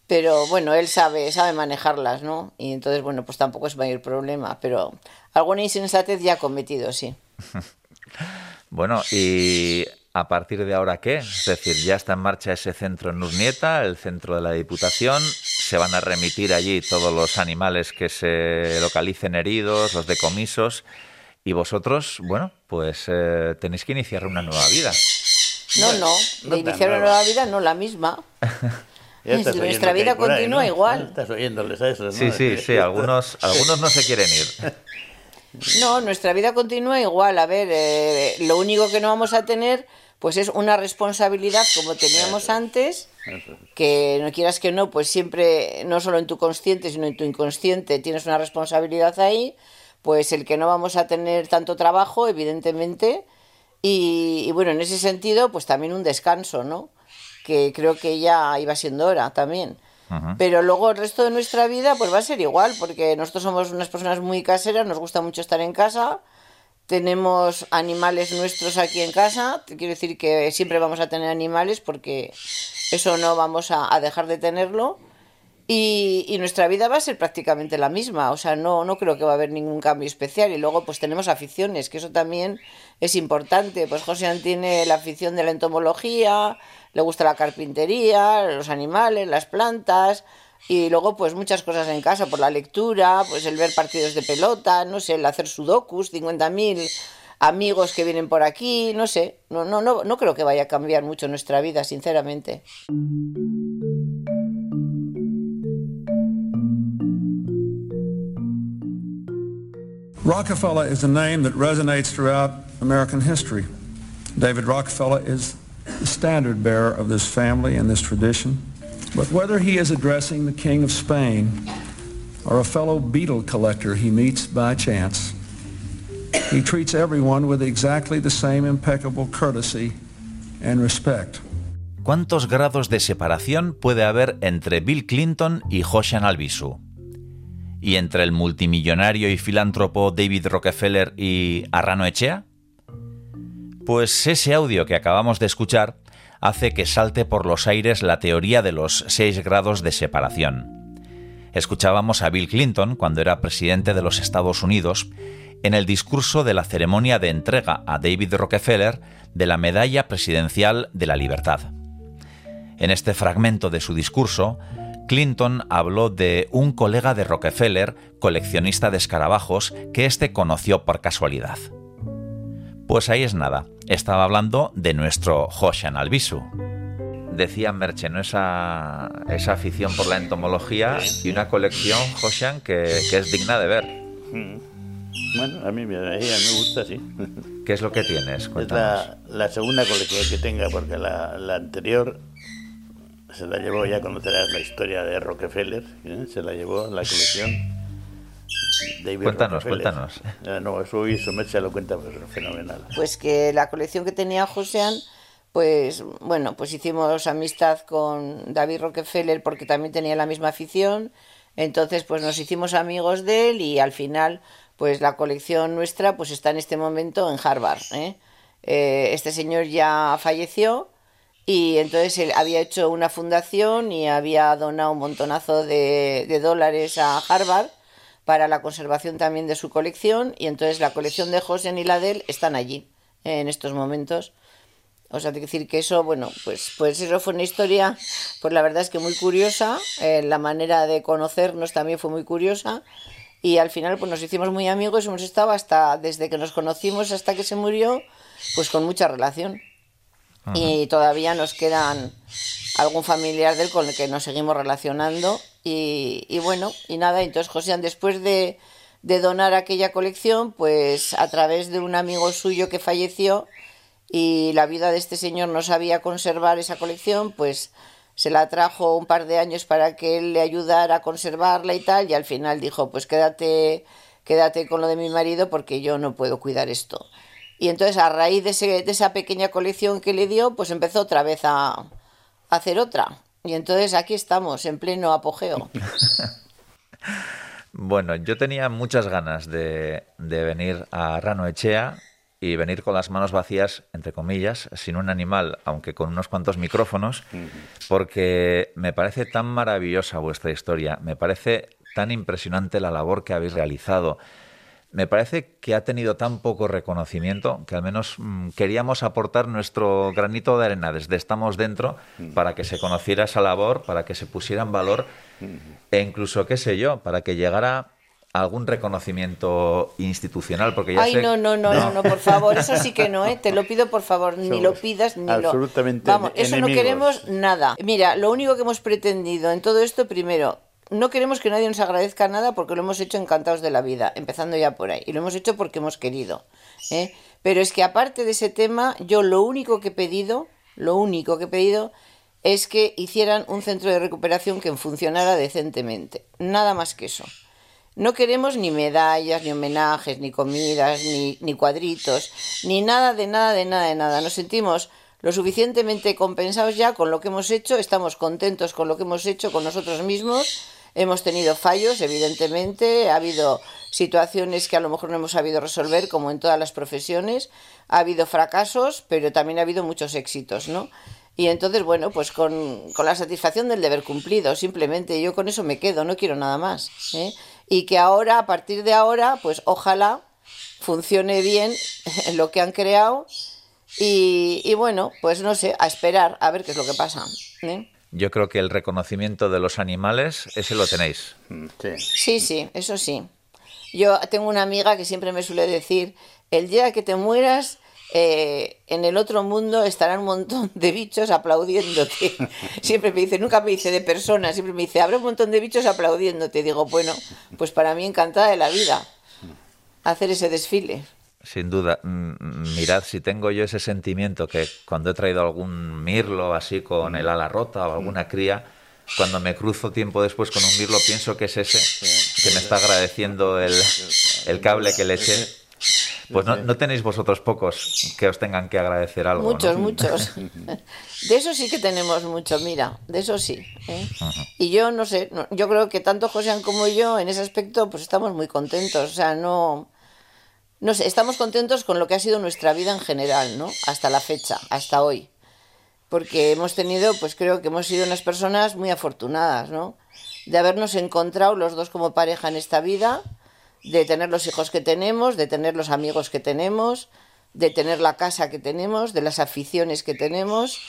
Pero bueno, él sabe, sabe manejarlas, ¿no? Y entonces, bueno, pues tampoco es mayor problema. Pero alguna insensatez ya ha cometido, sí. Bueno, y a partir de ahora, ¿qué? Es decir, ya está en marcha ese centro en Urnieta, el centro de la Diputación. Se van a remitir allí todos los animales que se localicen heridos, los decomisos. Y vosotros, bueno, pues eh, tenéis que iniciar una nueva vida. No, no, no de tan iniciar una nueva. vida, no la misma. Nuestra vida ahí, continúa ¿no? igual. Estás oyéndoles a esos, ¿no? Sí, sí, sí, algunos, algunos no se quieren ir. No, nuestra vida continúa igual. A ver, eh, lo único que no vamos a tener, pues es una responsabilidad como teníamos antes, que no quieras que no, pues siempre, no solo en tu consciente, sino en tu inconsciente, tienes una responsabilidad ahí, pues el que no vamos a tener tanto trabajo, evidentemente, y, y bueno, en ese sentido, pues también un descanso, ¿no? Que creo que ya iba siendo hora también. Pero luego el resto de nuestra vida pues va a ser igual, porque nosotros somos unas personas muy caseras, nos gusta mucho estar en casa, tenemos animales nuestros aquí en casa, quiero decir que siempre vamos a tener animales porque eso no vamos a, a dejar de tenerlo. Y, nuestra vida va a ser prácticamente la misma, o sea, no, no creo que va a haber ningún cambio especial. Y luego, pues tenemos aficiones, que eso también es importante. Pues José tiene la afición de la entomología, le gusta la carpintería, los animales, las plantas, y luego, pues muchas cosas en casa, por la lectura, pues el ver partidos de pelota, no sé, el hacer sudokus, 50.000 amigos que vienen por aquí, no sé, no, no, no, no creo que vaya a cambiar mucho nuestra vida, sinceramente. Rockefeller is a name that resonates throughout American history. David Rockefeller is the standard bearer of this family and this tradition. But whether he is addressing the King of Spain or a fellow beetle collector he meets by chance, he treats everyone with exactly the same impeccable courtesy and respect. ¿Cuántos grados de separación puede haber entre Bill Clinton y Hoshan Albisu? ¿Y entre el multimillonario y filántropo David Rockefeller y Arrano Echea? Pues ese audio que acabamos de escuchar hace que salte por los aires la teoría de los seis grados de separación. Escuchábamos a Bill Clinton cuando era presidente de los Estados Unidos en el discurso de la ceremonia de entrega a David Rockefeller de la Medalla Presidencial de la Libertad. En este fragmento de su discurso, Clinton habló de un colega de Rockefeller, coleccionista de escarabajos, que éste conoció por casualidad. Pues ahí es nada, estaba hablando de nuestro Hoshan Albisu. Decía Merche, ¿no? Esa, esa afición por la entomología y una colección, Hoshan, que, que es digna de ver. Bueno, a mí, me- a ella me gusta, sí. ¿Qué es lo que tienes? Es la, la segunda colección que tenga, porque la, la anterior se la llevó, ya conocerás la historia de Rockefeller, ¿eh? se la llevó la colección. David Cuéntanos, Rockefeller. cuéntanos. Eh, no, eso hizo, Merche lo cuenta, pues fenomenal. pues que la colección que tenía Josean, pues bueno, pues hicimos amistad con David Rockefeller porque también tenía la misma afición, entonces pues nos hicimos amigos de él y al final pues la colección nuestra pues está en este momento en Harvard. ¿eh? Eh, este señor ya falleció y entonces él había hecho una fundación y había donado un montonazo de, dólares a Harvard para la conservación también de su colección y entonces la colección de José y la de él están allí en estos momentos. O sea, decir que eso, bueno, pues, pues eso fue una historia, pues la verdad es que muy curiosa, eh, la manera de conocernos también fue muy curiosa y al final pues nos hicimos muy amigos hemos estado hasta, desde que nos conocimos hasta que se murió, pues con mucha relación. Y todavía nos quedan algún familiar de él con el que nos seguimos relacionando. Y, y bueno, y nada, entonces José, después de, de donar aquella colección, pues a través de un amigo suyo que falleció y la vida de este señor no sabía conservar esa colección, pues se la trajo un par de años para que él le ayudara a conservarla y tal, y al final dijo, pues quédate, quédate con lo de mi marido porque yo no puedo cuidar esto. Y entonces a raíz de, ese, de esa pequeña colección que le dio, pues empezó otra vez a, a hacer otra. Y entonces aquí estamos, en pleno apogeo. Bueno, yo tenía muchas ganas de, de venir a Rano Echea y venir con las manos vacías, entre comillas, sin un animal, aunque con unos cuantos micrófonos, porque me parece tan maravillosa vuestra historia, me parece tan impresionante la labor que habéis realizado. Me parece que ha tenido tan poco reconocimiento que al menos mm, queríamos aportar nuestro granito de arena desde Estamos Dentro para que se conociera esa labor, para que se pusiera en valor e incluso, qué sé yo, para que llegara algún reconocimiento institucional, porque ya Ay, sé... no, no, no, no, no, por favor, eso sí que no, ¿eh? Te lo pido, por favor, ni lo pidas, ni absolutamente lo... Vamos, eso no queremos nada. Mira, lo único que hemos pretendido en todo esto, primero, no queremos que nadie nos agradezca nada porque lo hemos hecho encantados de la vida, empezando ya por ahí, y lo hemos hecho porque hemos querido, ¿eh? Pero es que aparte de ese tema, yo lo único que he pedido, lo único que he pedido es que hicieran un centro de recuperación que funcionara decentemente, nada más que eso. No queremos ni medallas, ni homenajes, ni comidas, ni, ni cuadritos, ni nada de nada, de nada, de nada. Nos sentimos lo suficientemente compensados ya con lo que hemos hecho, estamos contentos con lo que hemos hecho con nosotros mismos. Hemos tenido fallos, evidentemente, ha habido situaciones que a lo mejor no hemos sabido resolver, como en todas las profesiones, ha habido fracasos, pero también ha habido muchos éxitos, ¿no? Y entonces, bueno, pues con, la satisfacción del deber cumplido, simplemente yo con eso me quedo, no quiero nada más. ¿eh? Y que ahora, a partir de ahora, pues ojalá funcione bien lo que han creado y, y bueno, pues no sé, a esperar a ver qué es lo que pasa. ¿eh? Yo creo que el reconocimiento de los animales, ese lo tenéis. Sí. Sí, sí, eso sí. Yo tengo una amiga que siempre me suele decir, el día que te mueras, eh, en el otro mundo estarán un montón de bichos aplaudiéndote. Siempre me dice, nunca me dice de personas, siempre me dice, habrá un montón de bichos aplaudiéndote. Digo, bueno, pues para mí encantada de la vida hacer ese desfile. Sin duda, Mm, mirad, si tengo yo ese sentimiento que cuando he traído algún mirlo así con el ala rota o alguna cría, cuando me cruzo tiempo después con un mirlo, pienso que es ese que me está agradeciendo el, el cable que le eché. Pues no, no tenéis vosotros pocos que os tengan que agradecer algo. ¿no? Muchos, muchos. De eso sí que tenemos mucho, mira, de eso sí. ¿eh? Y yo no sé, no- yo creo que tanto José como yo en ese aspecto pues estamos muy contentos, o sea, no no sé, estamos contentos con lo que ha sido nuestra vida en general, ¿no? Hasta la fecha, hasta hoy. Porque hemos tenido, pues creo que hemos sido unas personas muy afortunadas, ¿no? De habernos encontrado los dos como pareja en esta vida, de tener los hijos que tenemos, de tener los amigos que tenemos, de tener la casa que tenemos, de las aficiones que tenemos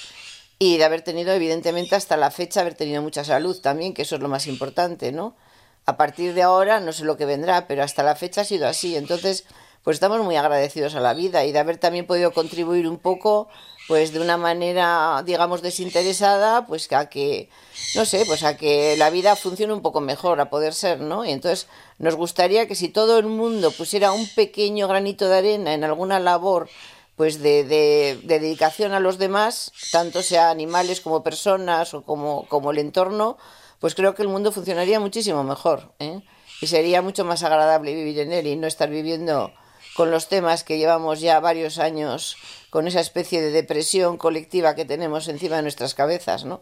y de haber tenido, evidentemente, hasta la fecha, haber tenido mucha salud también, que eso es lo más importante, ¿no? A partir de ahora, no sé lo que vendrá, pero hasta la fecha ha sido así. Entonces, pues estamos muy agradecidos a la vida y de haber también podido contribuir un poco, pues de una manera, digamos, desinteresada, pues a que, no sé, pues a que la vida funcione un poco mejor, a poder ser, ¿no? Y entonces nos gustaría que si todo el mundo pusiera un pequeño granito de arena en alguna labor, pues de, de, de dedicación a los demás, tanto sea animales como personas o como, como el entorno, pues creo que el mundo funcionaría muchísimo mejor, ¿eh? Y sería mucho más agradable vivir en él y no estar viviendo con los temas que llevamos ya varios años con esa especie de depresión colectiva que tenemos encima de nuestras cabezas, ¿no?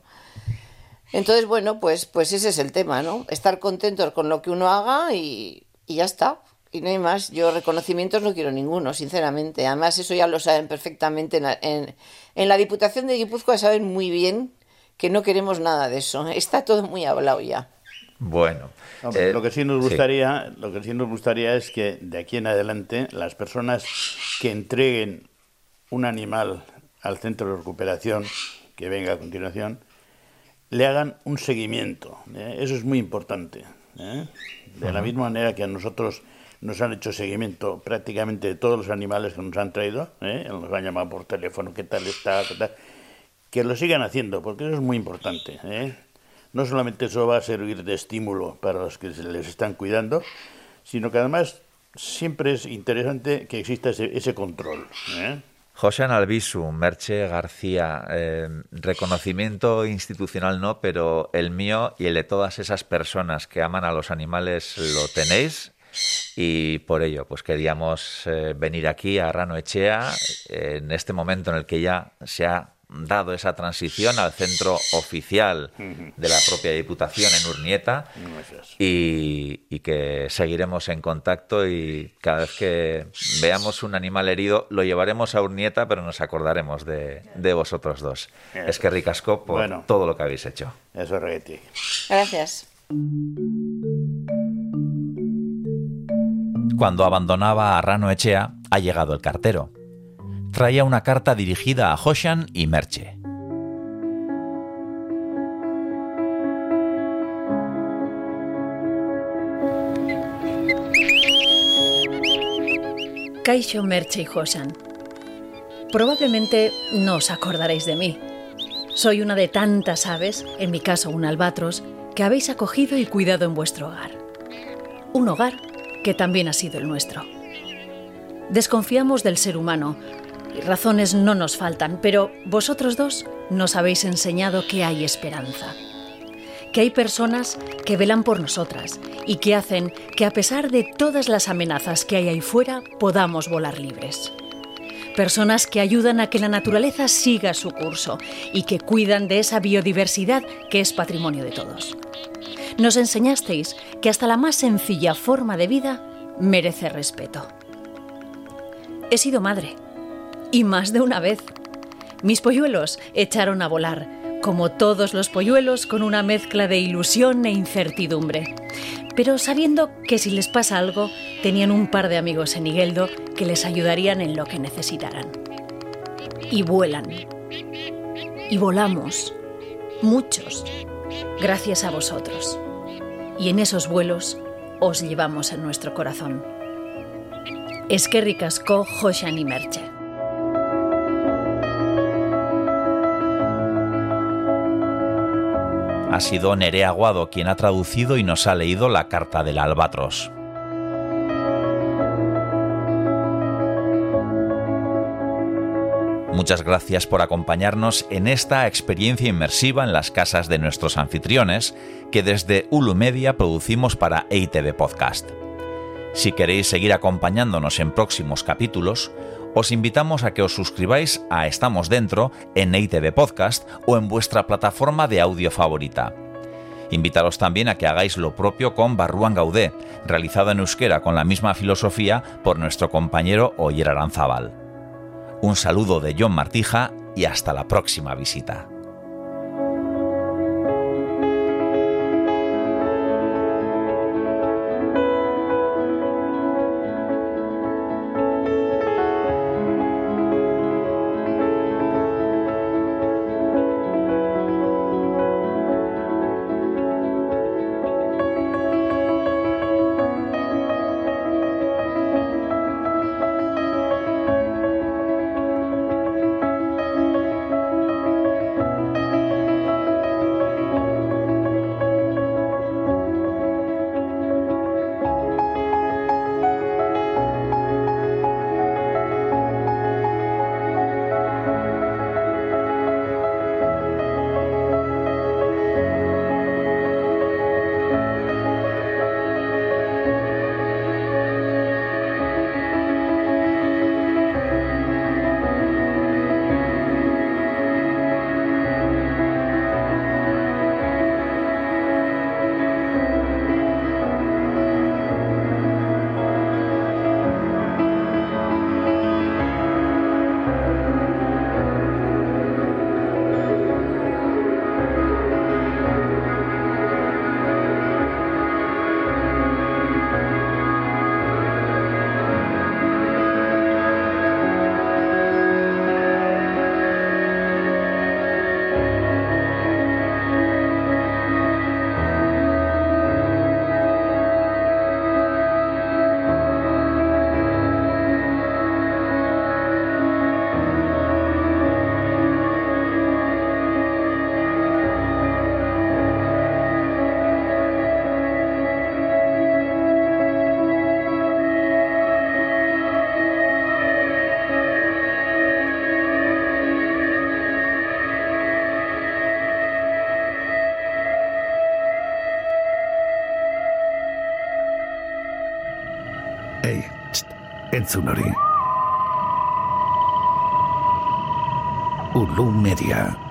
Entonces, bueno, pues, pues ese es el tema, ¿no? Estar contentos con lo que uno haga y, y ya está. Y no hay más. Yo reconocimientos no quiero ninguno, sinceramente. Además, eso ya lo saben perfectamente. En la, en, en la Diputación de Guipúzcoa saben muy bien que no queremos nada de eso. Está todo muy hablado ya. Bueno, Hombre, eh, lo que sí nos sí. gustaría, lo que sí nos gustaría es que de aquí en adelante las personas que entreguen un animal al centro de recuperación que venga a continuación le hagan un seguimiento. ¿eh? Eso es muy importante. ¿eh? De la misma manera que a nosotros nos han hecho seguimiento prácticamente de todos los animales que nos han traído, ¿eh? nos han llamado por teléfono, qué tal está, qué tal, que lo sigan haciendo, porque eso es muy importante. ¿eh? No solamente eso va a servir de estímulo para los que se les están cuidando, sino que además siempre es interesante que exista ese, ese control. ¿eh? José Albisu, Merche García, eh, reconocimiento institucional no, pero el mío y el de todas esas personas que aman a los animales lo tenéis y por ello pues queríamos eh, venir aquí a Rano Echea en este momento en el que ya se ha dado esa transición al centro oficial de la propia Diputación en Urnieta y, y, que seguiremos en contacto y cada vez que veamos un animal herido lo llevaremos a Urnieta pero nos acordaremos de, de vosotros dos. Es que ricasco por bueno, todo lo que habéis hecho. Eso es Gracias. Cuando abandonaba a Rano Echea ha llegado el cartero traía una carta dirigida a Hoshan y Merche. Kaisho, Merche y Hoshan. Probablemente no os acordaréis de mí. Soy una de tantas aves, en mi caso un albatros, que habéis acogido y cuidado en vuestro hogar. Un hogar que también ha sido el nuestro. Desconfiamos del ser humano, razones no nos faltan, pero vosotros dos nos habéis enseñado que hay esperanza. Que hay personas que velan por nosotras y que hacen que a pesar de todas las amenazas que hay ahí fuera, podamos volar libres. Personas que ayudan a que la naturaleza siga su curso y que cuidan de esa biodiversidad que es patrimonio de todos. Nos enseñasteis que hasta la más sencilla forma de vida merece respeto. He sido madre y más de una vez. Mis polluelos echaron a volar, como todos los polluelos, con una mezcla de ilusión e incertidumbre. Pero sabiendo que si les pasa algo, tenían un par de amigos en Igueldo que les ayudarían en lo que necesitaran. Y vuelan. Y volamos. Muchos. Gracias a vosotros. Y en esos vuelos os llevamos en nuestro corazón. Es que ricasco Joshan y Merche. Ha sido Nerea Aguado quien ha traducido y nos ha leído la Carta del Albatros. Muchas gracias por acompañarnos en esta experiencia inmersiva en las casas de nuestros anfitriones que desde Ulu Media producimos para EITV Podcast. Si queréis seguir acompañándonos en próximos capítulos, os invitamos a que os suscribáis a Estamos Dentro en EITV Podcast o en vuestra plataforma de audio favorita. Invitaros también a que hagáis lo propio con Barruan Gaudé, realizado en euskera con la misma filosofía por nuestro compañero Oyer Aranzábal. Un saludo de John Martija y hasta la próxima visita. Entzun hori. Ulu Media.